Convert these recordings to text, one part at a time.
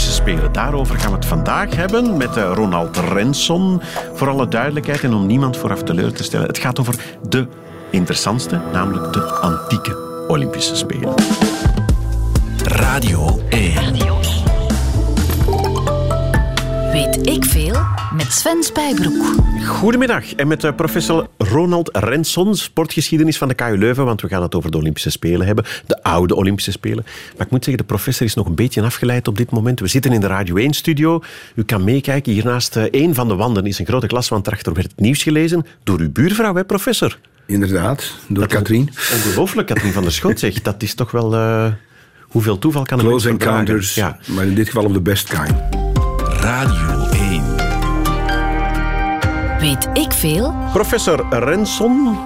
Olympische Spelen. Daarover gaan we het vandaag hebben met eh, Ronald Renson. Voor alle duidelijkheid en om niemand vooraf teleur te stellen. Het gaat over de interessantste, namelijk de antieke Olympische Spelen. Radio 1. Weet ik veel met Sven Spijbroek. Goedemiddag en met eh, professor Ronald Renson, sportgeschiedenis van de KU Leuven, want we gaan het over de Olympische Spelen hebben, de oude Olympische Spelen. Maar ik moet zeggen, de professor is nog een beetje afgeleid op dit moment. We zitten in de Radio 1-studio. U kan meekijken. Hiernaast een van de wanden is een grote glaswand. Daarachter werd het nieuws gelezen door uw buurvrouw, hè, professor? Inderdaad, door Katrien. Ongelooflijk, Katrien van der Schot zegt. Dat is toch wel... Uh, hoeveel toeval kan een Close encounters, ja. maar in dit geval op de best kind. Radio 1. Weet ik veel? Professor Renson,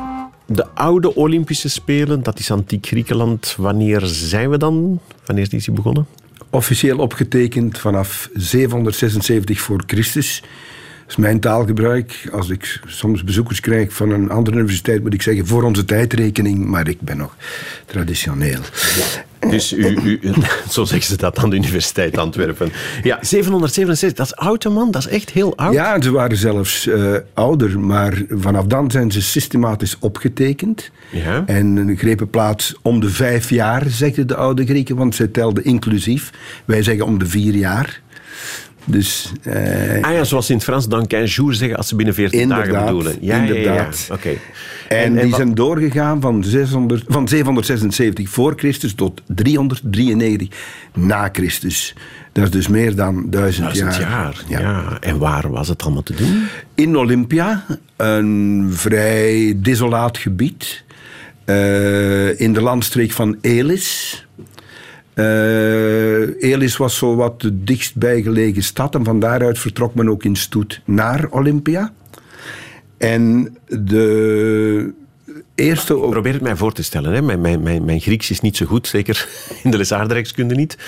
de oude Olympische Spelen, dat is antiek Griekenland. Wanneer zijn we dan? Wanneer is die begonnen? Officieel opgetekend vanaf 776 voor Christus. Dat is mijn taalgebruik. Als ik soms bezoekers krijg van een andere universiteit, moet ik zeggen voor onze tijdrekening, maar ik ben nog traditioneel. Dus u, u, zo zeggen ze dat aan de Universiteit Antwerpen. Ja, 767, dat is oud, man. Dat is echt heel oud. Ja, ze waren zelfs uh, ouder, maar vanaf dan zijn ze systematisch opgetekend. Ja. En grepen plaats om de vijf jaar, zeggen de oude Grieken, want zij telden inclusief. Wij zeggen om de vier jaar. Dus, uh, ah ja, zoals in het Frans dan 15 jours zeggen als ze binnen 14 dagen bedoelen. Ja, inderdaad. Ja. En, en, en, die zijn doorgegaan van, 600, van 776 voor Christus tot 393 na Christus. Dat is dus meer dan duizend, duizend jaar. jaar. Ja. ja. En waar was het allemaal te doen? In Olympia, een vrij desolaat gebied. Uh, in de landstreek van Elis. Uh, Elis was zo wat de dichtstbijgelegen stad en van daaruit vertrok men ook in stoet naar Olympia. En de eerste... Ik probeer het mij voor te stellen. Hè. Mijn, mijn, mijn, mijn Grieks is niet zo goed, zeker in de lesaardrijkskunde niet.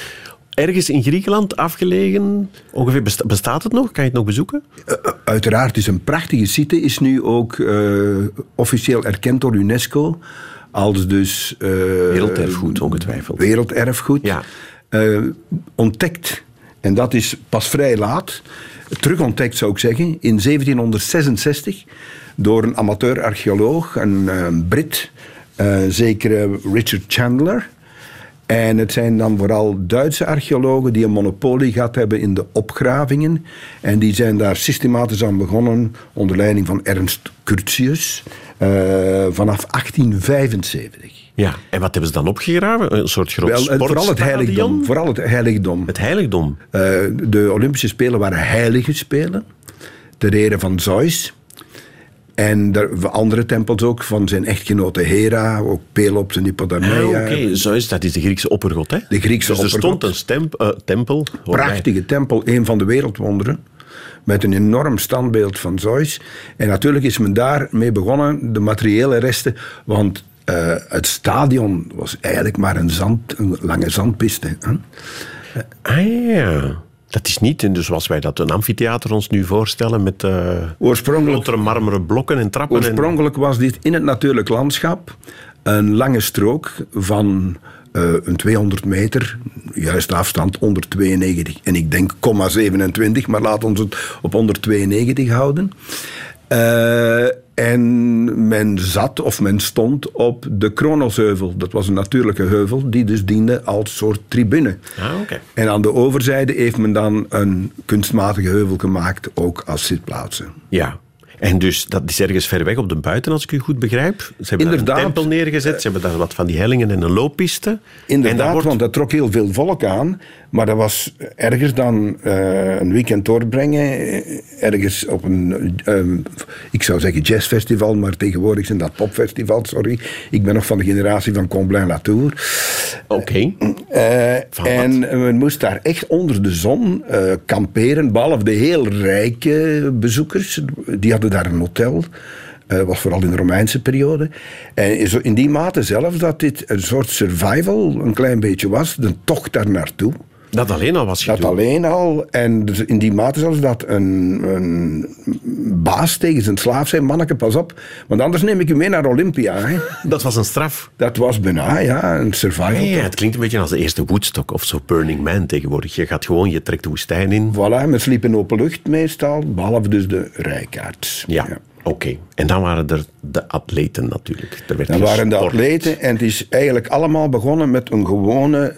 Ergens in Griekenland afgelegen, ongeveer bestaat het nog? Kan je het nog bezoeken? Uh, uiteraard, is een prachtige site. Is nu ook uh, officieel erkend door UNESCO. Als dus... Uh, werelderfgoed, ongetwijfeld. Werelderfgoed. Ja. Uh, ontdekt, en dat is pas vrij laat, terug ontdekt zou ik zeggen, in 1766 door een amateur-archeoloog, een uh, Brit, zeker Richard Chandler. En het zijn dan vooral Duitse archeologen die een monopolie gehad hebben in de opgravingen. En die zijn daar systematisch aan begonnen onder leiding van Ernst Curtius. Uh, vanaf 1875. Ja, en wat hebben ze dan opgegraven? Een soort groot Wel, vooral het heiligdom. Vooral het heiligdom. Het heiligdom? Uh, de Olympische Spelen waren heilige spelen. Ter ere van Zeus. En de andere tempels ook, van zijn echtgenote Hera, ook Pelops en Hippodameia. Ah, Oké, okay. Dat is de Griekse oppergod, hè? De Griekse dus er oppergod. stond een uh, tempel. Prachtige tempel, een van de wereldwonderen met een enorm standbeeld van Zeus. En natuurlijk is men daarmee begonnen, de materiële resten, want uh, het stadion was eigenlijk maar een, zand, een lange zandpiste. Hè? Ah ja. Dat is niet dus zoals wij dat een amfitheater ons nu voorstellen met uh, oorspronkelijk, grotere marmeren blokken en trappen. Oorspronkelijk en... was dit in het natuurlijk landschap een lange strook van uh, een 200 meter, juiste afstand 192. En ik denk 0,27, maar laat ons het op 192 houden. Uh, en men zat of men stond op de Kronosheuvel. Dat was een natuurlijke heuvel die dus diende als soort tribune. Ah, okay. En aan de overzijde heeft men dan een kunstmatige heuvel gemaakt, ook als zitplaatsen. Ja, en dus dat is ergens ver weg op de buiten, als ik u goed begrijp. Ze hebben Inderdaad. daar een tempel neergezet, ze hebben daar wat van die hellingen en een looppiste. Inderdaad, en wordt... want dat trok heel veel volk aan. Maar dat was ergens dan uh, een weekend doorbrengen. Ergens op een, uh, ik zou zeggen jazzfestival, maar tegenwoordig zijn dat popfestival, sorry. Ik ben nog van de generatie van Comblain-Latour. Oké. Okay. Uh, en men moest daar echt onder de zon kamperen, behalve de heel rijke bezoekers. Die hadden daar een hotel. Uh, was vooral in de Romeinse periode. En in die mate zelf dat dit een soort survival een klein beetje was. De tocht daar naartoe. Dat alleen al was je Dat alleen al. En dus in die mate zelfs dat een, een baas tegen zijn slaaf zei: Manneke, pas op, want anders neem ik u mee naar Olympia. Hè. Dat was een straf. Dat was bijna ja, een survival. Ja, het klinkt een beetje als de eerste Woodstock of zo Burning Man tegenwoordig. Je gaat gewoon, je trekt de woestijn in. Voilà, men sliep in open lucht meestal, behalve dus de rijkaards. Ja, oké. En dan waren er de atleten natuurlijk. Er werd Dan waren de atleten en het is eigenlijk allemaal begonnen met een gewone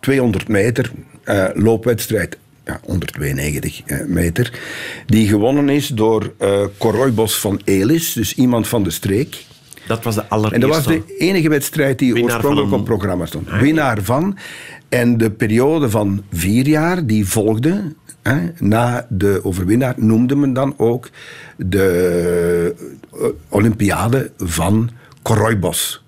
200 meter eh, loopwedstrijd. Ja, 192 eh, meter. Die gewonnen is door eh Coroibos van Elis, dus iemand van de streek. Dat was de allereerste. En dat was de enige wedstrijd die Winnaar oorspronkelijk op programma stond. Ah. Winnaar van. En de periode van vier jaar die volgde, hè, na de overwinnaar, noemde men dan ook de Olympiade van Coroibos.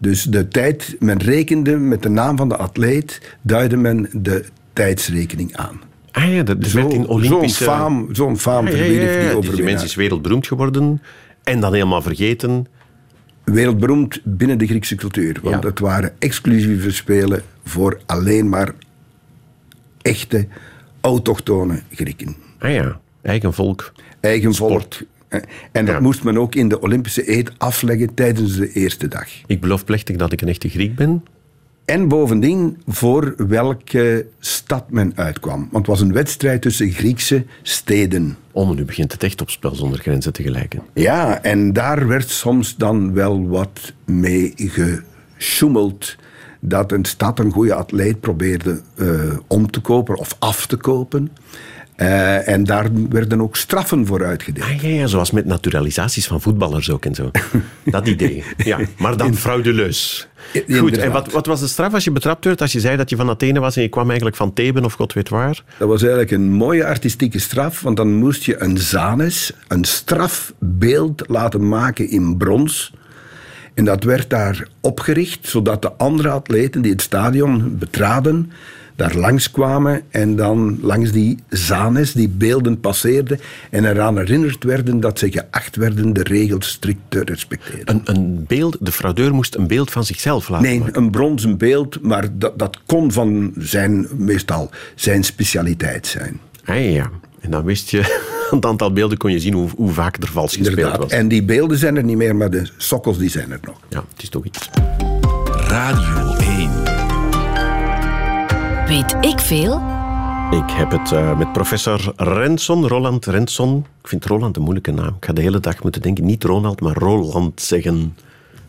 Dus de tijd, men rekende met de naam van de atleet, duidde men de tijdsrekening aan. Ah ja, dat werd in Zo'n faam, zo'n faam Ah, ja, ja, die mens is wereldberoemd geworden en dan helemaal vergeten. wereldberoemd binnen de Griekse cultuur. Want het waren exclusieve spelen voor alleen maar echte autochtone Grieken. Ah ja, eigen volk. Eigen Sport. volk. Eh, En dat Ja. moest men ook in de Olympische eed afleggen tijdens de eerste dag. Ik beloof plechtig dat ik een echte Griek ben. En bovendien voor welke stad men uitkwam. Want het was een wedstrijd tussen Griekse steden. Oh, nu begint het echt op spel zonder grenzen te gelijken. Ja, en daar werd soms dan wel wat mee gesjoemeld. Dat een stad een goede atleet probeerde eh, om te kopen of af te kopen. Eh, en daar werden ook straffen voor uitgedeeld. Ah ja, ja, zoals met naturalisaties van voetballers ook en zo. Dat idee. Ja, maar dan frauduleus. Goed, inderdaad. en wat, wat was de straf als je betrapt werd? Als je zei dat je van Athene was en je kwam eigenlijk van Theben of god weet waar? Dat was eigenlijk een mooie artistieke straf, want dan moest je een zanes, een strafbeeld laten maken in brons. En dat werd daar opgericht, zodat de andere atleten die het stadion betraden, daar langskwamen en dan langs die zanes, die beelden passeerden en eraan herinnerd werden dat ze geacht werden de regels strikt te respecteren. Een, een beeld, de fraudeur moest een beeld van zichzelf laten Nee, maken. een bronzen beeld, maar dat, dat kon van zijn, meestal zijn specialiteit zijn. Ah ja, ja. En dan wist je, aan het aantal beelden kon je zien hoe, hoe vaak er vals gespeeld Inderdaad. was. En die beelden zijn er niet meer, maar de sokkels die zijn er nog. Ja, het is toch iets. Radio 1. Weet ik veel? Ik heb het eh, met professor Renson, Roland Renson. Ik vind Roland een moeilijke naam. Ik ga de hele dag moeten denken, niet Ronald, maar Roland zeggen.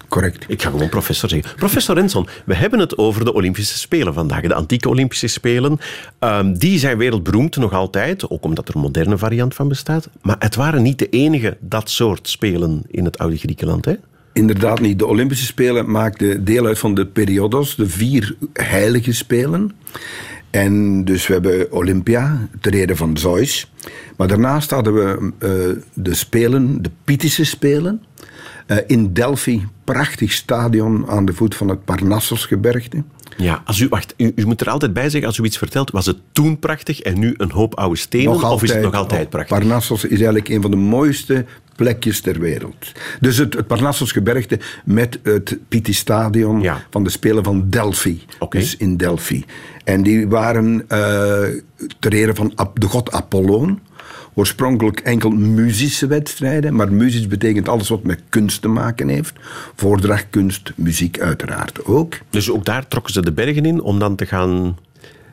Correct. Ik ga gewoon professor zeggen. Professor Renson, we hebben het over de Olympische Spelen vandaag. De antieke Olympische Spelen. Ehm, die zijn wereldberoemd nog altijd, ook omdat er een moderne variant van bestaat. Maar het waren niet de enige dat soort spelen in het oude Griekenland, hè? Inderdaad niet. De Olympische Spelen maakten deel uit van de periodos, de vier heilige spelen. En dus we hebben Olympia, ter ere van Zeus. Maar daarnaast hadden we eh, de spelen, de Pythische spelen. Eh, in Delphi, prachtig stadion aan de voet van het Parnassosgebergte. Ja, als u, wacht, u, u moet er altijd bij zeggen, als u iets vertelt, was het toen prachtig en nu een hoop oude stenen? of is het nog altijd prachtig? Parnassos is eigenlijk een van de mooiste plekjes ter wereld. Dus het, het Parnassosgebergte met het Pitti-stadion Ja. van de Spelen van Delphi. Dus in Delphi. En die waren eh ter ere van de god Apollon. Oorspronkelijk enkel muzische wedstrijden, maar muzisch betekent alles wat met kunst te maken heeft. Voordrachtkunst, muziek uiteraard ook. Dus ook daar trokken ze de bergen in om dan te gaan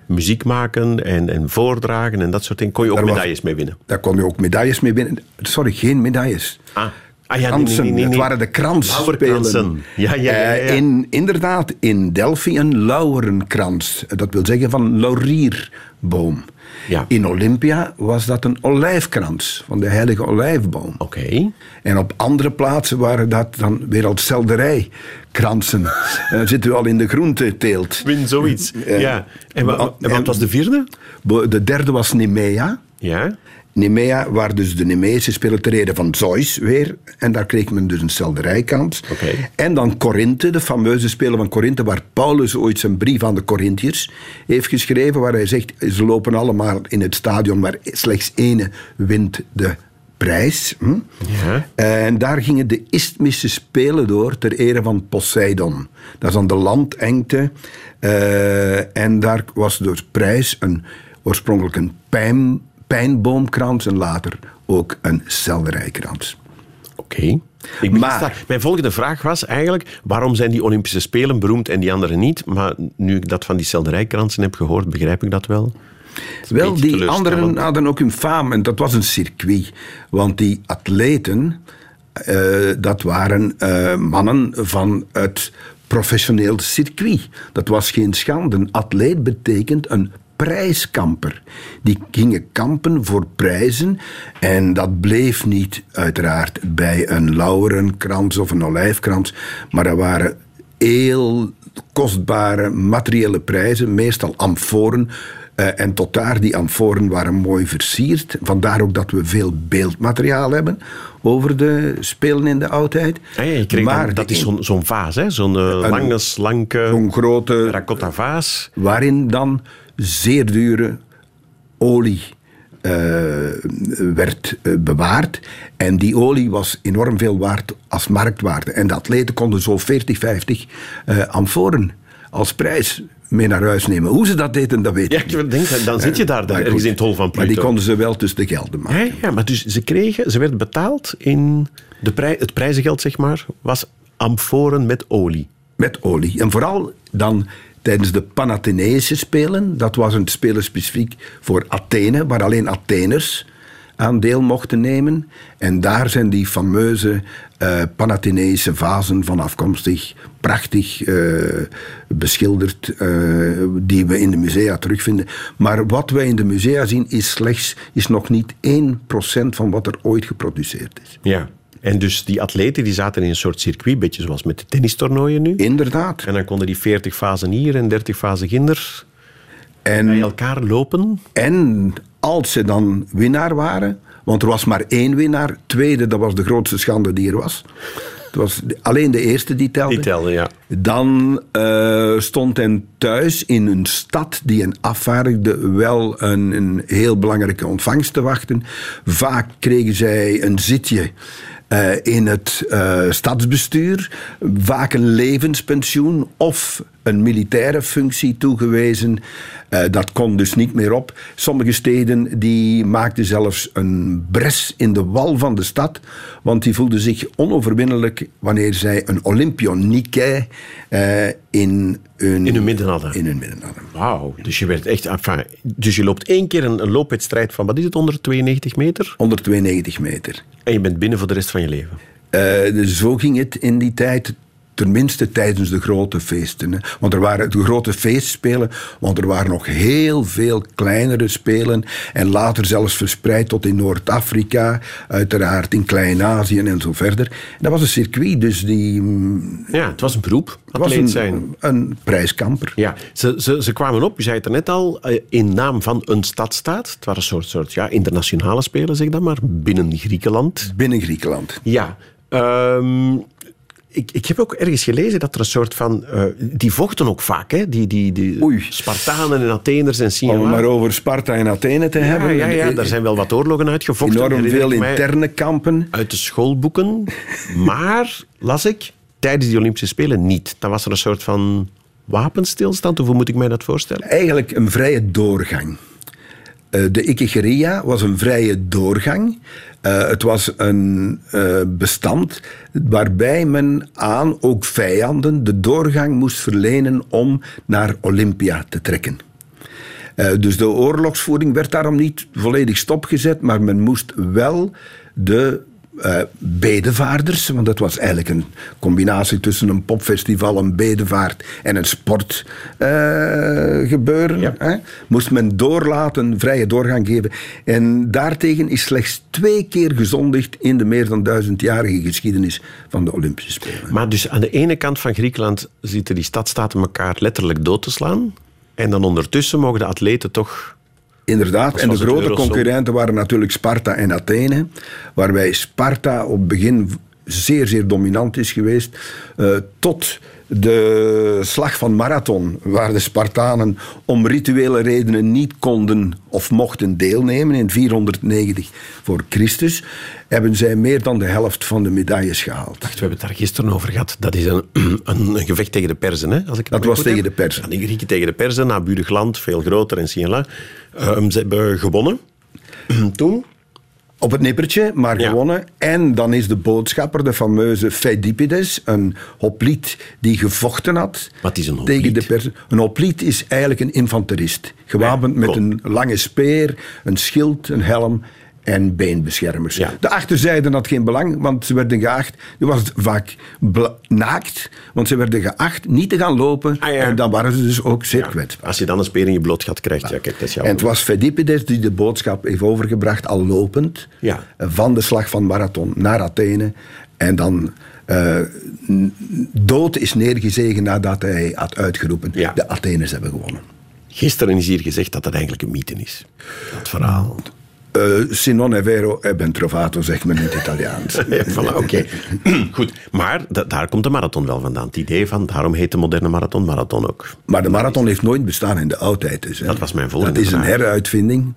muziek maken en, en voordragen en dat soort dingen. Kon je ook Daar was- medailles mee winnen? Daar kon je ook medailles mee winnen. Sorry, geen medailles. Ah, ah ja, nee, nee, Kransen. nee, nee, Het waren de kransspelen. Ja, ja, ja, ja. Eh, in, inderdaad, in Delphi een lauwerenkrans. Dat wil zeggen van laurierboom. Ja. In Olympia was dat een olijfkrans van de heilige olijfboom. Oké. En op andere plaatsen waren dat dan weer als selderijkransen. En dan zitten we al in de groenteteelt. Win zoiets. Eh, ja. En, wa- wa- en en- wat was de vierde? De derde was Nemea. Ja. Nemea, waar dus de Nemeïsche spelen ter reden van Zeus weer. En daar kreeg men dus een selderijkans. Oké. En dan Korinthe, de fameuze spelen van Korinthe, waar Paulus ooit zijn brief aan de Corinthiërs heeft geschreven, waar hij zegt, ze lopen allemaal in het stadion, maar slechts ene wint de prijs. Hm? Ja. En daar gingen de Isthmische Spelen door ter ere van Poseidon. Dat is aan de landengte. Eh, en daar was door prijs een, oorspronkelijk een pijn, pijnboomkrans en later ook een selderijkrans. Oké. Ik Maar- Mijn volgende vraag was eigenlijk, waarom zijn die Olympische Spelen beroemd en die andere niet? Maar nu ik dat van die selderijkransen heb gehoord, begrijp ik dat wel. Wel, die anderen hadden ook hun faam en dat was een circuit. Want die atleten, eh, dat waren eh, mannen van het professioneel circuit. Dat was geen schande. Een atleet betekent een prijskamper. Die gingen kampen voor prijzen en dat bleef niet uiteraard bij een lauwerenkrans of een olijfkrans, maar dat waren heel kostbare materiële prijzen, meestal amforen. Eh, en tot daar, die amforen waren mooi versierd. Vandaar ook dat we veel beeldmateriaal hebben over de spelen in de oudheid. Ah ja, je kreeg dan- Maar dat is zo'n vaas, hè? zo'n eh, lange, slanke zo'n grote terracotta vaas. waarin dan zeer dure olie eh, werd bewaard. En die olie was enorm veel waard als marktwaarde. En de atleten konden zo 40, 50 eh amforen als prijs mee naar huis nemen. Hoe ze dat deden, dat weet Ja, ik niet. denk, dan zit je daar dan Maar ergens in het hol van Maar Pluto. die konden ze wel tussen de gelden maken. Ja, ja, maar dus ze kregen, ze werden betaald in de prij, het prijzengeld, zeg maar, was amforen met olie. Met olie. En vooral dan tijdens de Panathenaïsche Spelen. Dat was een spelen specifiek voor Athene, waar alleen Atheners aan deel mochten nemen. En daar zijn die fameuze eh Panathenaïsche vazen van afkomstig, prachtig eh, beschilderd, eh, die we in de musea terugvinden. Maar wat wij in de musea zien is slechts, is nog niet 1% van wat er ooit geproduceerd is. Ja. En dus die atleten die zaten in een soort circuit, beetje zoals met de tennistoernooien nu. Inderdaad. En dan konden die 40 fasen hier en 30 fasen ginder En bij elkaar lopen. En als ze dan winnaar waren, want er was maar één winnaar, tweede, dat was de grootste schande die er was. Het was alleen de eerste die telde. Die telden, ja. Dan eh, stond hen thuis in een stad die hen afvaardigde wel een, een heel belangrijke ontvangst te wachten. Vaak kregen zij een zitje eh, in het eh, stadsbestuur, vaak een levenspensioen of een militaire functie toegewezen. Eh, dat kon dus niet meer op. Sommige steden die maakten zelfs een bres in de wal van de stad, want die voelden zich onoverwinnelijk wanneer zij een Olympionique eh, in hun, In hun midden hadden. in hun midden hadden. Wauw. Dus je werd echt... Enfin, dus je loopt één keer een, een loopwedstrijd van, wat is het, 192 meter? 192 meter. En je bent binnen voor de rest van je leven. Eh, dus zo ging het in die tijd. Tenminste tijdens de grote feesten. hè. Want er waren de grote feestspelen, want er waren nog heel veel kleinere spelen. En later zelfs verspreid tot in Noord-Afrika, uiteraard in Klein-Azië en zo verder. En dat was een circuit, dus die mm, Ja, het was een beroep, was atleet een, zijn. een prijskamper. Ja, ze, ze, ze kwamen op, je zei het er net al, eh, in naam van een stadstaat. Het waren een soort, soort ja, internationale spelen, zeg dan maar, binnen Griekenland. Binnen Griekenland. Ja, ehm, ik, ik heb ook ergens gelezen dat er een soort van... eh, die vochten ook vaak, hè? Die, die, die Oei. Spartanen en Atheners en Om Siena. het maar over Sparta en Athene te ja, hebben. ja, ja, daar zijn wel wat oorlogen uitgevochten. enorm veel interne kampen. Uit de schoolboeken. maar, las ik, tijdens die Olympische Spelen niet. Dan was er een soort van wapenstilstand, of hoe moet ik mij dat voorstellen? Eigenlijk een vrije doorgang. Eh, de Ikegeria was een vrije doorgang. Eh, het was een eh, bestand waarbij men aan ook vijanden de doorgang moest verlenen om naar Olympia te trekken. Dus de oorlogsvoering werd daarom niet volledig stopgezet, maar men moest wel de eh, bedevaarders, want dat was eigenlijk een combinatie tussen een popfestival, een bedevaart en een sportgebeuren, gebeuren, Ja. hè, moest men doorlaten, vrije doorgang geven. En daartegen is slechts twee keer gezondigd in de meer dan duizendjarige geschiedenis van de Olympische Spelen. Maar dus aan de ene kant van Griekenland zitten die stadstaten elkaar letterlijk dood te slaan. En dan ondertussen mogen de atleten toch... Inderdaad, en de het grote concurrenten waren natuurlijk Sparta en Athene. Waarbij Sparta op begin zeer, zeer dominant is geweest. eh, tot de slag van Marathon, waar de Spartanen om rituele redenen niet konden of mochten deelnemen in 490 voor Christus, hebben zij meer dan de helft van de medailles gehaald. We hebben het daar gisteren over gehad. Dat is een, een, een gevecht tegen de Perzen. Hè, als ik Dat was tegen heb. de Perzen. Ja, de Grieken tegen de Perzen, naburig land, veel groter en Siena. Ehm, ze hebben gewonnen. Toen. Op het nippertje, maar Ja. gewonnen. En dan is de boodschapper, de fameuze Pheidippides, een hopliet die gevochten had. Wat is een Tegen de hopliet? persen. Een hopliet is eigenlijk een infanterist. Gewapend Ja, met een lange speer, een schild, een helm en beenbeschermers. Ja. De achterzijde had geen belang, want ze werden geacht, je was vaak bla- naakt, want ze werden geacht niet te gaan lopen. Ah, ja. En dan waren ze dus ook zeer Ja, kwetsbaar. als je dan een speer in je blootgat krijgt, ja, kijk, dat is jouw... En het was Pheidippides die de boodschap heeft overgebracht, al lopend, van de slag van Marathon naar Athene. En dan eh, dood is neergezegen nadat hij had uitgeroepen, de Atheners hebben gewonnen. Gisteren is hier gezegd dat het eigenlijk een mythe is. Dat verhaal. Eh se non è vero, è ben trovato, zegt men in het Italiaans. Ja, voilà, oké. Goed, maar da- daar komt de marathon wel vandaan. Het idee van, daarom heet de moderne marathon marathon ook. Maar de marathon heeft nooit bestaan in de oudheid. Dus, hè. Dat was mijn volgende Dat is een heruitvinding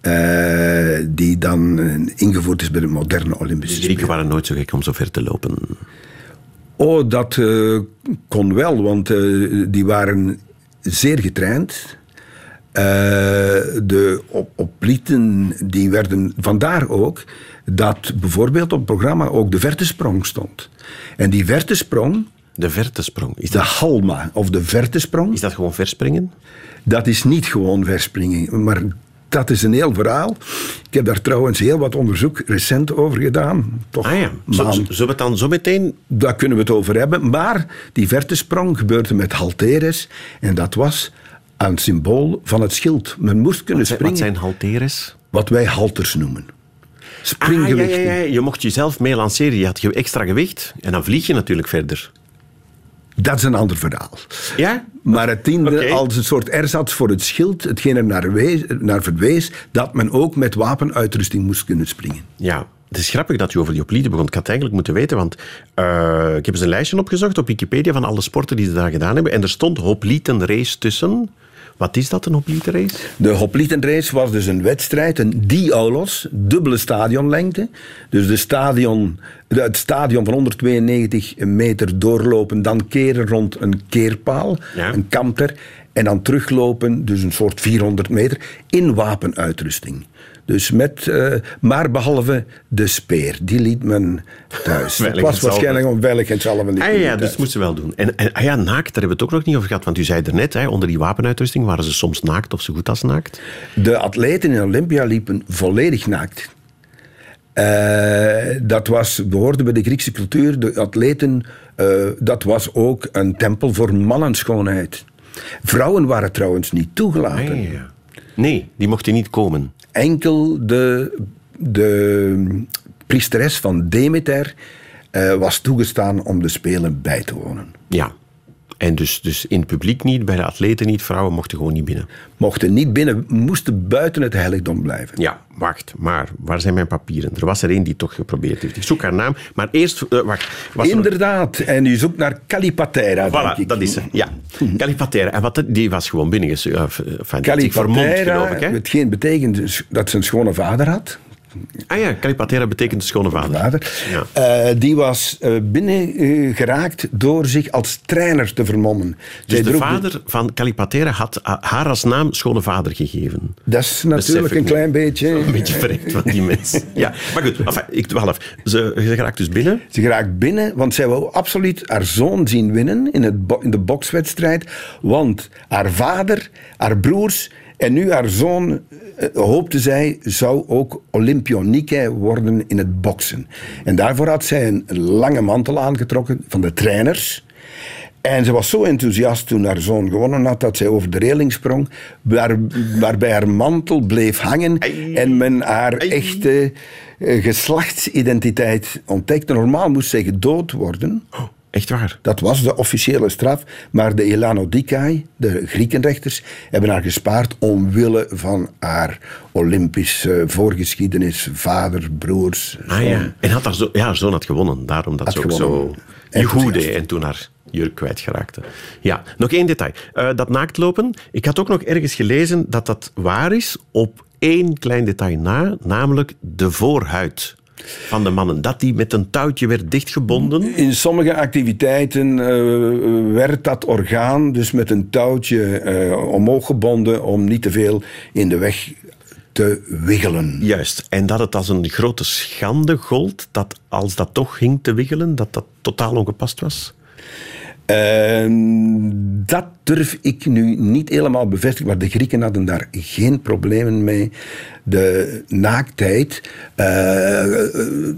eh, die dan eh, ingevoerd is bij de moderne Olympische De Spelen. Grieken waren nooit zo gek om zo ver te lopen. Oh, dat eh, kon wel, want eh, die waren zeer getraind. Eh, de op, oplieten die werden vandaar ook dat bijvoorbeeld op het programma ook de vertesprong stond. En die vertesprong, De vertesprong. Is de dat, halma of de vertesprong, is dat gewoon verspringen? dat is niet gewoon verspringen, maar dat is een heel verhaal. Ik heb daar trouwens heel wat onderzoek recent over gedaan. Toch Ah ja, zullen we het dan zo meteen... Daar kunnen we het over hebben. Maar die vertesprong gebeurde met halteres. En dat was een symbool van het schild. Men moest kunnen Wat zijn, wat springen. zijn halteres? Wat wij halters noemen. Ah, ja. Je mocht jezelf mee lanceren. Je had ge- extra gewicht. En dan vlieg je natuurlijk verder. Dat is een ander verhaal. Ja? Maar het diende als een soort ersatz voor het schild. Hetgeen er naar, wees, naar verwees dat men ook met wapenuitrusting moest kunnen springen. Ja. Het is grappig dat je over die hoplieden begon. Ik had het eigenlijk moeten weten, want eh, ik heb eens een lijstje opgezocht op Wikipedia van alle sporten die ze daar gedaan hebben. En er stond hoplietenrace tussen. Wat is dat, een hoplietenrace? De hoplietenrace was dus een wedstrijd, een diaulos, dubbele stadionlengte. Dus de stadion, het stadion van 192 meter doorlopen, dan keren rond een keerpaal, Ja. een kamper, en dan teruglopen, dus een soort 400 meter, in wapenuitrusting. Dus met, eh, maar behalve de speer, die liet men thuis. Dat was waarschijnlijk om veiligheidshalve niet Ah ja, dus thuis. dat moesten ze wel doen. En, en ah ja, naakt, daar hebben we het ook nog niet over gehad. Want u zei er net, hè, onder die wapenuitrusting waren ze soms naakt of zo goed als naakt. De atleten in Olympia liepen volledig naakt. Eh, dat was, behoorde bij de Griekse cultuur. De atleten, eh, dat was ook een tempel voor mannenschoonheid. Vrouwen waren trouwens niet toegelaten. Ah. Nee, die mochten niet komen. Enkel de, de priesteres van Demeter eh, was toegestaan om de Spelen bij te wonen. Ja. En dus, dus in het publiek niet, bij de atleten niet, vrouwen mochten gewoon niet binnen. Mochten niet binnen, moesten buiten het heiligdom blijven. Ja, wacht, maar waar zijn mijn papieren? Er was er één die toch geprobeerd heeft. Ik zoek haar naam, maar eerst, eh, wacht. Was er- Inderdaad, en u zoekt naar Calipatera, denk Voilà, ik. dat is ze. Ja. Calipatera. En wat, die was gewoon binnen. Uh, vermomd, Calipatera, geloof ik. Hè? hetgeen betekent dus dat ze een schone vader had. Ah ja, Calipatera betekent de schone vader. vader. Ja. Eh, die was eh, binnengeraakt door zich als trainer te vermommen. Dus Zij de vader van Calipatera had uh, haar als naam schone vader gegeven. Dat is natuurlijk een klein beetje... Een beetje vreemd van die mensen. Ja, maar goed, enfin, ik dwaal af. Ze, ze geraakt dus binnen. Ze geraakt binnen, want zij wou absoluut haar zoon zien winnen in, het in de bokswedstrijd. Want haar vader, haar broers en nu haar zoon, eh, hoopte zij, zou ook Olympionieke worden in het boksen. En daarvoor had zij een lange mantel aangetrokken van de trainers. En ze was zo enthousiast toen haar zoon gewonnen had dat zij over de reling sprong, waar, waarbij haar mantel bleef hangen en men haar echte eh, geslachtsidentiteit ontdekte. Normaal moest zij gedood worden. Echt waar? Dat was de officiële straf. Maar de Elanodikai, de Griekenrechters, hebben haar gespaard omwille van haar Olympische voorgeschiedenis, vader, broers. Ah zoon. ja. En had haar, zo, ja, zoon had gewonnen. Daarom dat Had ze ook gewonnen. zo deed en toen haar jurk kwijtgeraakte. Ja, nog één detail. Eh, dat naaktlopen. Ik had ook nog ergens gelezen dat dat waar is op één klein detail na, namelijk de voorhuid van de mannen. Dat die met een touwtje werd dichtgebonden. In sommige activiteiten eh, werd dat orgaan dus met een touwtje eh, omhoog gebonden om niet te veel in de weg te wiggelen. Juist. En dat het als een grote schande gold dat als dat toch ging te wiggelen, dat dat totaal ongepast was. Eh, dat durf ik nu niet helemaal bevestigen, maar de Grieken hadden daar geen problemen mee. De naaktheid, eh,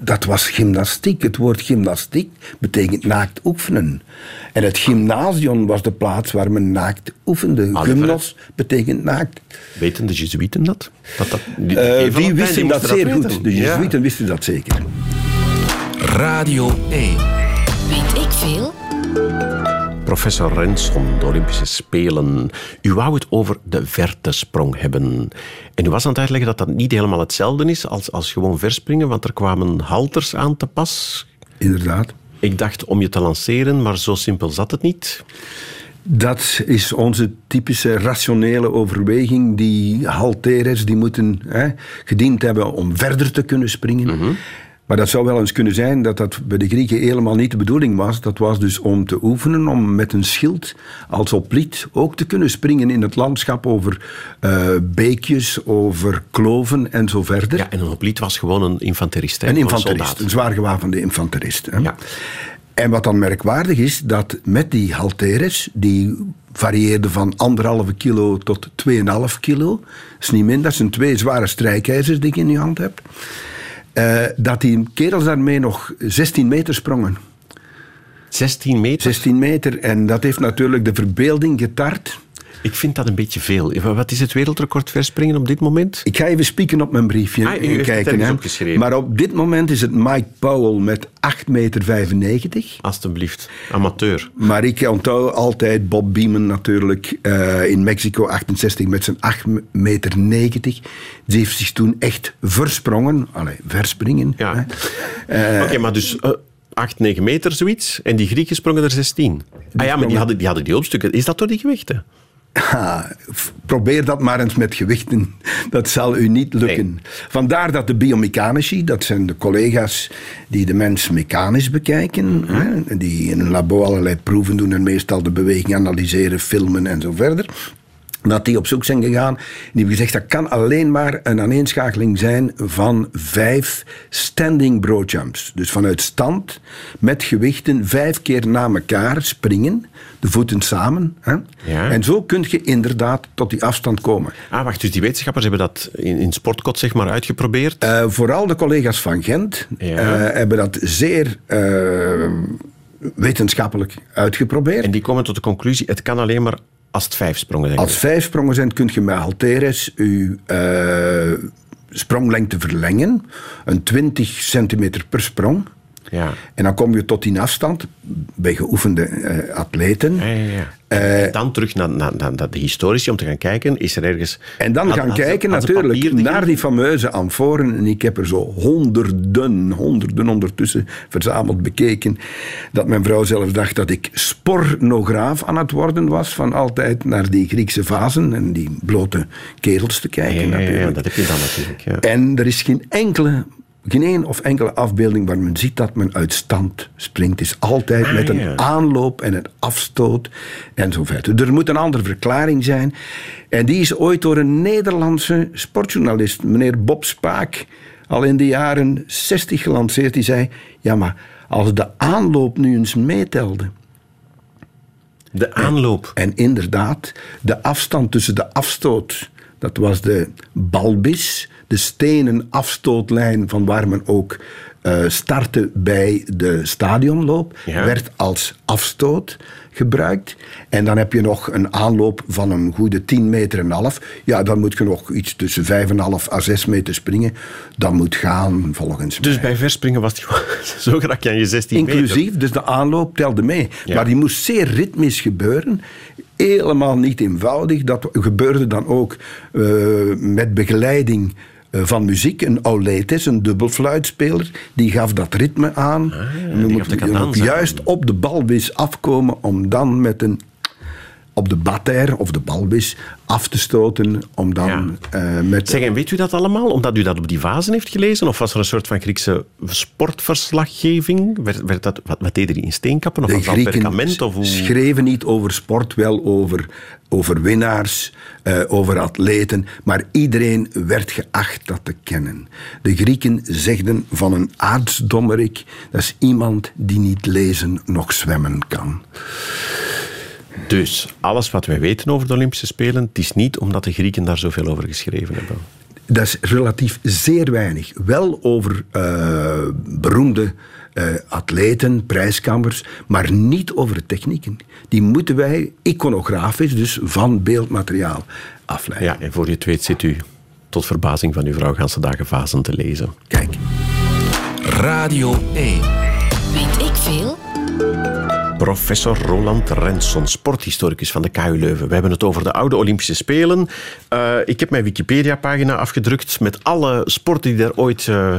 dat was gymnastiek. Het woord gymnastiek betekent naakt oefenen. En het gymnasium was de plaats waar men naakt oefende. Ah, Gymnos betekent naakt. Weten de Jezuïeten dat? dat, dat die, Eh, die wisten dat zeer weten. goed. De Ja. Jezuïeten wisten dat zeker. Radio 1. Weet ik veel? Professor Renson, de Olympische Spelen. U wou het over de vertesprong hebben. En u was aan het uitleggen dat dat niet helemaal hetzelfde is als, als gewoon verspringen, want er kwamen halters aan te pas. Inderdaad. Ik dacht om je te lanceren, maar zo simpel zat het niet. Dat is onze typische rationele overweging. Die halteres die moeten hè, gediend hebben om verder te kunnen springen. Maar dat zou wel eens kunnen zijn dat dat bij de Grieken helemaal niet de bedoeling was. Dat was dus om te oefenen, om met een schild als oplied ook te kunnen springen in het landschap over eh, beekjes, over kloven en zo verder. Ja, en een hoplied was gewoon een infanterist. hè, Een infanterist, een zwaar gewapende infanterist. Hè. Ja. En wat dan merkwaardig is, dat met die halteres, die varieerden van anderhalve kilo tot 2,5 kilo, dat is niet minder, dat zijn twee zware strijkijzers die ik in je hand heb, eh, dat die kerels daarmee nog 16 meter sprongen. 16 meter. 16 meter, en dat heeft natuurlijk de verbeelding getart. Ik vind dat een beetje veel. Wat is het wereldrecord verspringen op dit moment? Ik ga even spieken op mijn briefje Ah, u kijken. hè. opgeschreven. Maar op dit moment is het Mike Powell met 8,95 meter. Alsjeblieft. Amateur. Maar ik onthoud altijd Bob Beeman natuurlijk eh, in Mexico 68 met zijn 8,90 meter. Die heeft zich toen echt versprongen. Allee, verspringen. Ja. hè. Oké, maar dus eh 8, 9 meter zoiets. En die Grieken sprongen er 16. Ah ja, maar die hadden die, hadden die. Is dat door die gewichten? Ha, probeer dat maar eens met gewichten. Dat zal u niet lukken. Nee. Vandaar dat de biomechanici, dat zijn de collega's die de mens mechanisch bekijken, hè, die in een labo allerlei proeven doen en meestal de beweging analyseren, filmen en zo verder. Dat die op zoek zijn gegaan. Die hebben gezegd dat kan alleen maar een aaneenschakeling zijn van vijf standing broadjumps. Dus vanuit stand met gewichten vijf keer na elkaar springen, de voeten samen. Hè? Ja. En zo kun je inderdaad tot die afstand komen. Ah, wacht. Dus die wetenschappers hebben dat in, in sportkot zeg maar uitgeprobeerd. Eh, vooral de collega's van Gent Ja. eh, hebben dat zeer eh, wetenschappelijk uitgeprobeerd. en die komen tot de conclusie, het kan alleen maar als het vijf sprongen zijn. Kun je met halteres uw eh, spronglengte verlengen. Een 20 centimeter per sprong. Ja. En dan kom je tot die afstand bij geoefende eh, atleten. Ja, ja, ja. Eh, En dan terug naar, naar, naar, naar de historici om te gaan kijken, is er ergens... En dan gaan kijken natuurlijk papier naar die fameuze amforen. En ik heb er zo honderden, honderden ondertussen verzameld bekeken. Dat mijn vrouw zelf dacht dat ik spornograaf aan het worden was. Van altijd naar die Griekse vazen en die blote kerels te kijken natuurlijk. dat heb je dan natuurlijk. En er is geen enkele... Geen één of enkele afbeelding waar men ziet dat men uit stand springt. Het is altijd Ah, met een ja. aanloop en een afstoot en zo verder. Er moet een andere verklaring zijn. En die is ooit door een Nederlandse sportjournalist, meneer Bob Spaak, al in de jaren 60 gelanceerd. Die zei, ja maar als de aanloop nu eens meetelde... De aanloop. En inderdaad, de afstand tussen de afstoot, dat was de balbis, de stenen afstootlijn van waar men ook eh, startte bij de stadionloop, Ja. werd als afstoot gebruikt. En dan heb je nog een aanloop van een goede 10 meter en een half. Ja, dan moet je nog iets tussen 5,5 à 6 meter springen. Dat moet gaan volgens Dus mij. bij verspringen was het gewoon zo raak aan je 16 meter. Inclusief, dus de aanloop telde mee. Ja. Maar die moest zeer ritmisch gebeuren. Helemaal niet eenvoudig. Dat gebeurde dan ook eh, met begeleiding van muziek. Een auletes, een dubbelfluitspeler, die gaf dat ritme aan. en Ah, we moeten moet cadans aan. juist op de balwis afkomen om dan met een op de batter of de balwis af te stoten om dan eh, met Zeg, en weet u dat allemaal? Omdat u dat op die vazen heeft gelezen? Of was er een soort van Griekse sportverslaggeving? Werd, werd dat, wat, wat deden die in steenkappen? Of De was dat Grieken perkament? Of hoe? schreven niet over sport, wel over, over winnaars, eh, over atleten, maar iedereen werd geacht dat te kennen. De Grieken zegden van een aartsdommerik, dat is iemand die niet lezen noch zwemmen kan. Dus alles wat wij weten over de Olympische Spelen, het is niet omdat de Grieken daar zoveel over geschreven hebben. Dat is relatief zeer weinig. Wel over eh, beroemde eh, atleten, prijskammers, maar niet over de technieken. Die moeten wij iconografisch, dus van beeldmateriaal, afleiden. Ja, en voor je het weet zit u tot verbazing van uw vrouw ganse dagen vazen te lezen. Kijk. Radio 1. Weet ik veel? Professor Roland Rensson, sporthistoricus van de KU Leuven. We hebben het over de oude Olympische Spelen. Eh, ik heb mijn Wikipedia-pagina afgedrukt met alle sporten die er ooit eh,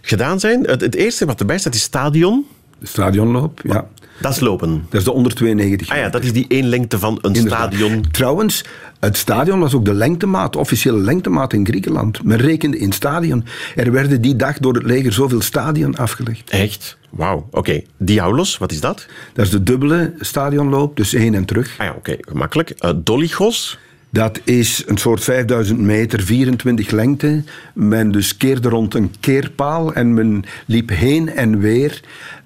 gedaan zijn. Het, het eerste wat erbij staat is stadion. De stadionloop, ja. Dat is lopen. Dat is de onder 92 Ah ja, dat is die één lengte van een Inderdaad. stadion. Trouwens, het stadion was ook de lengtemaat, de officiële lengtemaat in Griekenland. Men rekende in stadion. Er werden die dag door het leger zoveel stadion afgelegd. Echt? Wauw. Oké. Diaulos, wat is dat? Dat is de dubbele stadionloop, dus heen en terug. Ah ja, oké. Gemakkelijk. Eh Dolichos. Dat is een soort 5000 meter, 24 lengte. Men dus keerde rond een keerpaal en men liep heen en weer.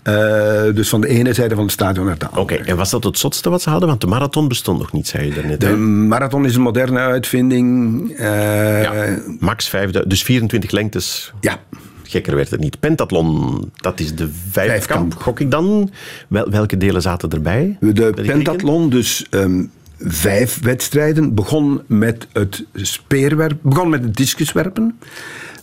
Eh, dus van de ene zijde van het stadion naar de andere. Oké. En was dat het zotste wat ze hadden? Want de marathon bestond nog niet, zei je daarnet. De hè? marathon is een moderne uitvinding. eh, Ja, max 5000. Dus 24 lengtes. ja. Gekker werd het niet. Pentathlon, dat is de vijfkamp, gok ik dan. Wel, welke delen zaten erbij? De pentathlon, dus ehm, vijf wedstrijden, begon met het speerwerpen, begon met het discuswerpen.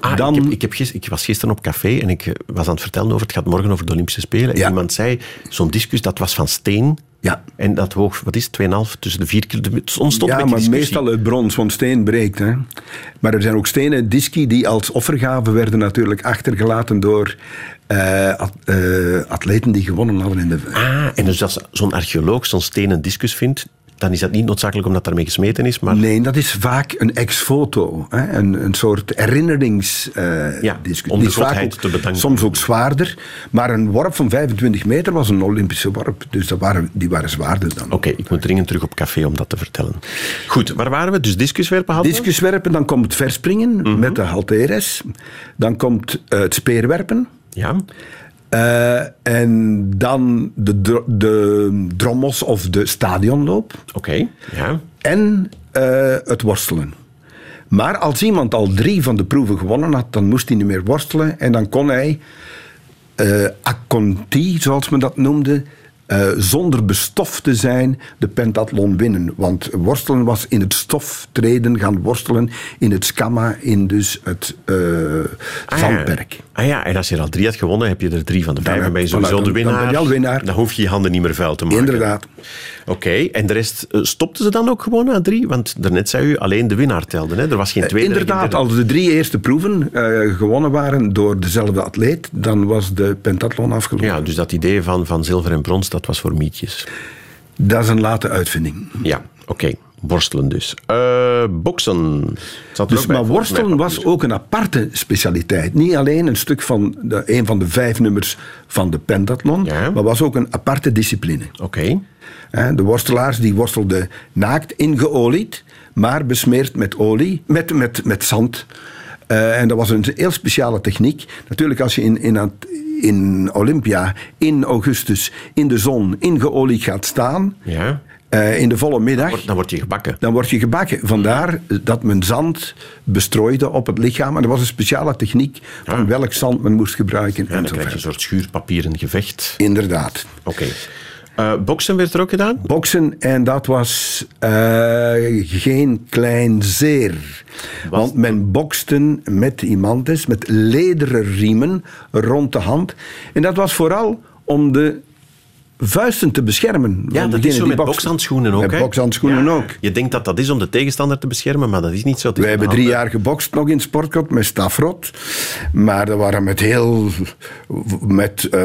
Ah, Dan, ik, heb, ik, heb gis- ik was gisteren op café en ik eh, was aan het vertellen over het gaat morgen over de Olympische Spelen. En iemand zei, zo'n discus dat was van steen. Ja. En dat woog, wat is het, 2,5 tussen de 4 kilo. Ontstond ja, maar meestal uit brons, want steen breekt. Hè. Maar er zijn ook stenen disci die als offergave werden natuurlijk achtergelaten door eh, at- eh, atleten die gewonnen hadden in de... Ah, en dus als zo'n archeoloog zo'n stenen discus vindt, dan is dat niet noodzakelijk omdat daarmee gesmeten is, maar... Nee, dat is vaak een ex-foto. Een, een soort herinneringsdiscussie. Ja, om de godheid te bedanken. Soms ook zwaarder. Maar een worp van 25 meter was een Olympische worp. Dus dat waren, die waren zwaarder dan. Oké, ik moet dringend terug op café om dat te vertellen. Goed, waar waren we? Dus discuswerpen hadden we? Discuswerpen, dan komt het verspringen Mhm. met de halteres. Dan komt eh, het speerwerpen. Ja. Eh, en dan de, de drommels of de stadionloop. Oké, ja. En eh, het worstelen. Maar als iemand al drie van de proeven gewonnen had, dan moest hij niet meer worstelen. En dan kon hij eh a conti, zoals men dat noemde, eh, zonder bestoft te zijn, de pentathlon winnen. Want worstelen was in het stof treden, gaan worstelen in het scamma, in dus het eh Ah, zandperk. Ah ja, en als je er al drie had gewonnen, heb je er drie van de vijf. Dan ben je sowieso de winnaar. Dan hoef je je handen niet meer vuil te maken. Inderdaad. Oké, en de rest eh, stopten ze dan ook gewoon na drie? Want daarnet zei u alleen de winnaar telde. Hè? Er was geen tweede. Eh, Inderdaad, als de drie eerste proeven gewonnen waren door dezelfde atleet, dan was de pentathlon afgelopen. Ja, dus dat idee van, van zilver en brons, dat was voor mietjes. Dat is een late uitvinding. Ja, oké. Worstelen dus. Eh, boksen. Dus, bij, maar worstelen was papier. ook een aparte specialiteit. Niet alleen een stuk van de, een van de vijf nummers van de pentathlon, Ja. maar was ook een aparte discipline. Oké. De worstelaars die worstelden naakt, ingeolied, maar besmeerd met olie, met, met, met zand. Eh, en dat was een heel speciale techniek. Natuurlijk, als je in, in, in Olympia in augustus in de zon ingeolied gaat staan, Ja. eh, in de volle middag. Wordt- Dan word je gebakken. Dan word je gebakken. Vandaar dat men zand bestrooide op het lichaam. En er was een speciale techniek van welk zand men moest gebruiken. Ja, en dan krijg je een soort schuurpapieren gevecht. Inderdaad. Oké. Eh, boksen werd er ook gedaan? Boksen, en dat was eh, geen klein zeer. Want men bokste met imantes, met lederen riemen rond de hand. En dat was vooral om de vuisten te beschermen. Ja, dat is zo met bokshandschoenen ook. Met bokshandschoenen Ja. ook. Je denkt dat dat is om de tegenstander te beschermen, maar dat is niet zo. Wij hebben drie jaar gebokst nog in Sportkot met stafrot. Maar dat waren met heel... met eh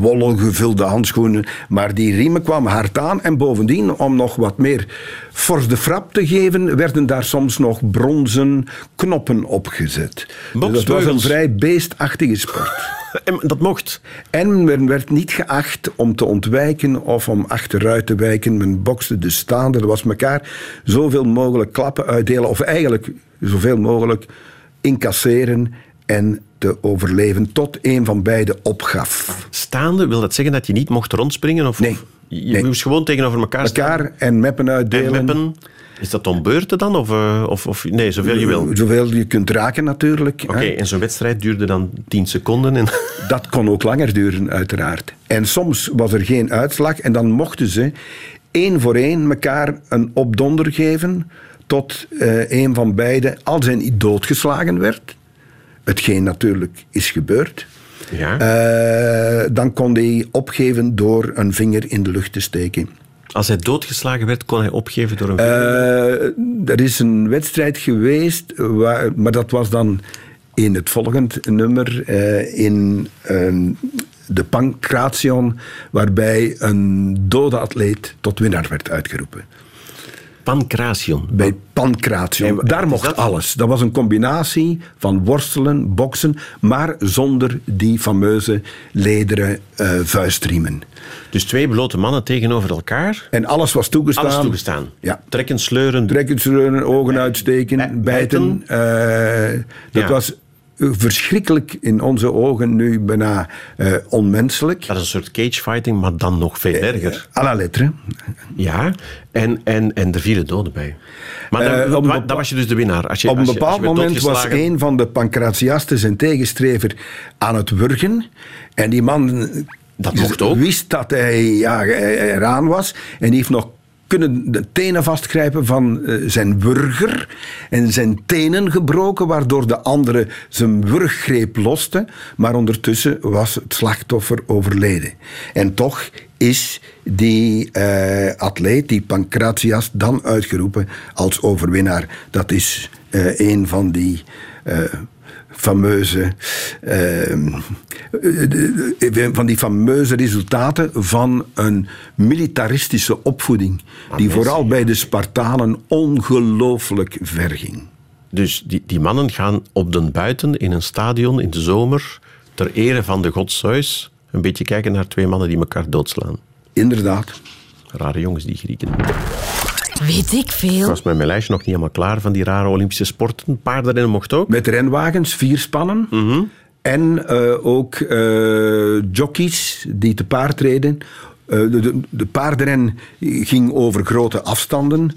wollen gevulde handschoenen. Maar die riemen kwamen hard aan. En bovendien, om nog wat meer fors de frap te geven... werden daar soms nog bronzen knoppen opgezet. Dus dat was een vrij beestachtige sport. En dat mocht. En men werd niet geacht om te ontwijken of om achteruit te wijken. Men bokste dus staande. Er was elkaar zoveel mogelijk klappen uitdelen. Of eigenlijk zoveel mogelijk incasseren en te overleven tot een van beiden opgaf. Staande, wil dat zeggen dat je niet mocht rondspringen? Of, Nee. Je Nee. moest gewoon tegenover elkaar staan? Elkaar en meppen En uitdelen. meppen. Is dat om beurten dan? Of, eh, of, of nee, zoveel je wil. Oké, Zoveel je kunt raken natuurlijk. hè. en zo'n wedstrijd duurde dan 10 seconden. En Dat kon ook langer duren, uiteraard. En soms was er geen uitslag en dan mochten ze één voor één elkaar een opdonder geven tot eh, een van beiden, als hij niet doodgeslagen werd, hetgeen natuurlijk is gebeurd, ja. eh, dan kon hij opgeven door een vinger in de lucht te steken. Als hij doodgeslagen werd, kon hij opgeven door een vinger. Eh, er is een wedstrijd geweest, waar, maar dat was dan in het volgende nummer, eh, in een- de Pancration, waarbij een dode atleet tot winnaar werd uitgeroepen. Pancration. Bij Pancration. Wat Daar mocht dat? alles. Dat was een combinatie van worstelen, boksen, maar zonder die fameuze lederen eh, vuistriemen. Dus twee blote mannen tegenover elkaar. En alles was toegestaan. Alles toegestaan. Ja. Trekken, sleuren. Trekken, sleuren, ogen uitsteken, Bij- bijten. Eh, dat Ja. was eh, verschrikkelijk in onze ogen nu bijna eh, onmenselijk. Dat is een soort cagefighting, maar dan nog veel erger. À la lettre. Ja, en, en, en er vielen doden bij. Maar dan, Eh, was je dus de winnaar. Als je, Op een als je- als bepaald je moment was een van de pancratiasten zijn tegenstrever aan het wurgen. En die man Dat mocht ook. wist dat hij ja, eraan was. En die heeft nog kunnen de tenen vastgrijpen van eh, zijn wurger. En zijn tenen gebroken, waardoor de andere zijn wurggreep loste. Maar ondertussen was het slachtoffer overleden. En toch is die eh, atleet, die Pancratias, dan uitgeroepen als overwinnaar. Dat is eh, een van die fameuze, de- van die fameuze resultaten van een militaristische opvoeding. die vooral bij de Spartanen ongelooflijk verging. Dus die, die mannen gaan op den buiten in een stadion in de zomer ter ere van de god Zeus een beetje kijken naar twee mannen die elkaar doodslaan. Inderdaad. Rare jongens, die Grieken. Weet ik Ik veel. was met mijn lijstje nog niet helemaal klaar van die rare Olympische sporten. Paardenrennen mocht ook. Met renwagens, vier spannen. En eh, ook eh, jockeys die te paard reden. Eh, de, de, de paardenren ging over grote afstanden.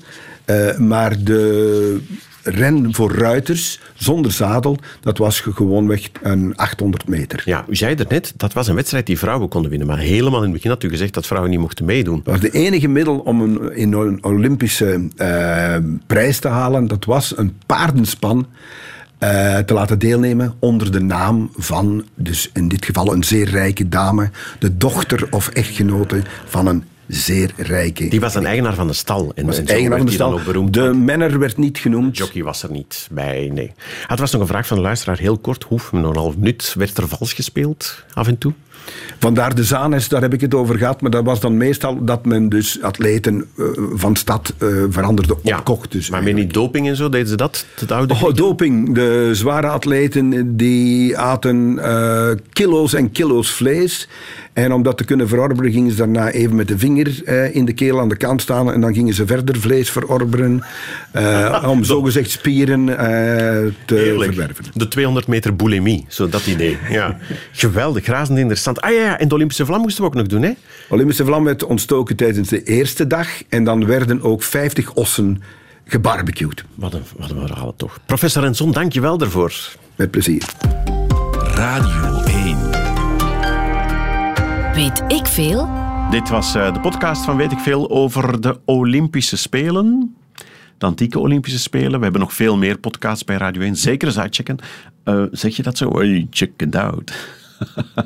eh, maar de ren voor ruiters zonder zadel, dat was ge- gewoonweg een 800 meter. Ja, u zei er net, dat was een wedstrijd die vrouwen konden winnen. Maar helemaal in het begin had u gezegd dat vrouwen niet mochten meedoen. Dat was de enige middel om een, in een Olympische eh, prijs te halen. Dat was een paardenspan eh, te laten deelnemen onder de naam van, dus in dit geval een zeer rijke dame, de dochter of echtgenote van een zeer rijke. Die was een eigenaar van de stal. En, was en een eigenaar van de stal. De menner werd niet genoemd. jockey was er niet bij, nee. Ah, het was nog een vraag van de luisteraar, heel kort. Hoef, nog een half minuut. Werd er vals gespeeld, af en toe? Vandaar de Zanes, daar heb ik het over gehad. Maar dat was dan meestal dat men dus atleten eh, van stad eh, veranderde, opkocht. Dus maar met niet doping en zo, deden ze dat? Het oude Oh, doping. De zware atleten die aten eh, kilo's en kilo's vlees. En om dat te kunnen verorberen gingen ze daarna even met de vinger eh, in de keel aan de kant staan. En dan gingen ze verder vlees verorberen. eh, om zogezegd spieren eh, te Heerlijk. verwerven. De 200 meter boulimie, zo dat idee. Ja. Geweldig, razend interessant. interessant. Ah ja, ja, en de Olympische vlam moesten we ook nog doen, hè? Olympische vlam werd ontstoken tijdens de eerste dag. En dan werden ook 50 ossen gebarbecued. Wat een, wat een verhaal toch. Professor Renson, dank je wel daarvoor. Met plezier. Radio 1. Weet ik veel? Dit was eh, de podcast van Weet ik Veel over de Olympische Spelen. De antieke Olympische Spelen. We hebben nog veel meer podcasts bij Radio 1. Zeker eens uitchecken. Eh, zeg je dat zo? Check it out.